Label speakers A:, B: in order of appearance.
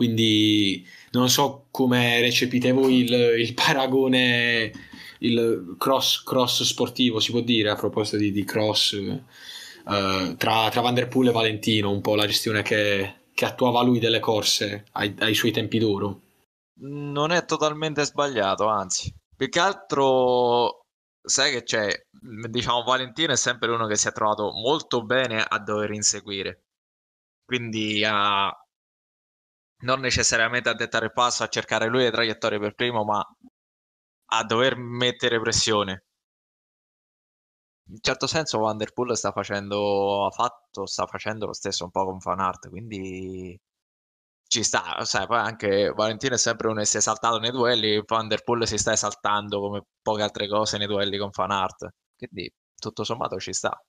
A: quindi non so come recepite voi il, il paragone, il cross, cross, sportivo, si può dire, a proposito di, di cross, uh, tra, tra Van Der Poel e Valentino, un po' la gestione che, che attuava lui delle corse ai, ai suoi tempi d'oro.
B: Non è totalmente sbagliato, anzi, più che altro sai che c'è, diciamo, Valentino è sempre uno che si è trovato molto bene a dover inseguire. Quindi a, non necessariamente a dettare passo, a cercare lui le traiettorie per primo, ma a dover mettere pressione. In certo senso Van Der Poel sta facendo, ha fatto, sta facendo lo stesso un po' con Fan Art, quindi ci sta, sai, poi anche Valentino è sempre uno che si è esaltato nei duelli, Van Der Poel si sta esaltando come poche altre cose nei duelli con Fan Art, quindi tutto sommato ci sta.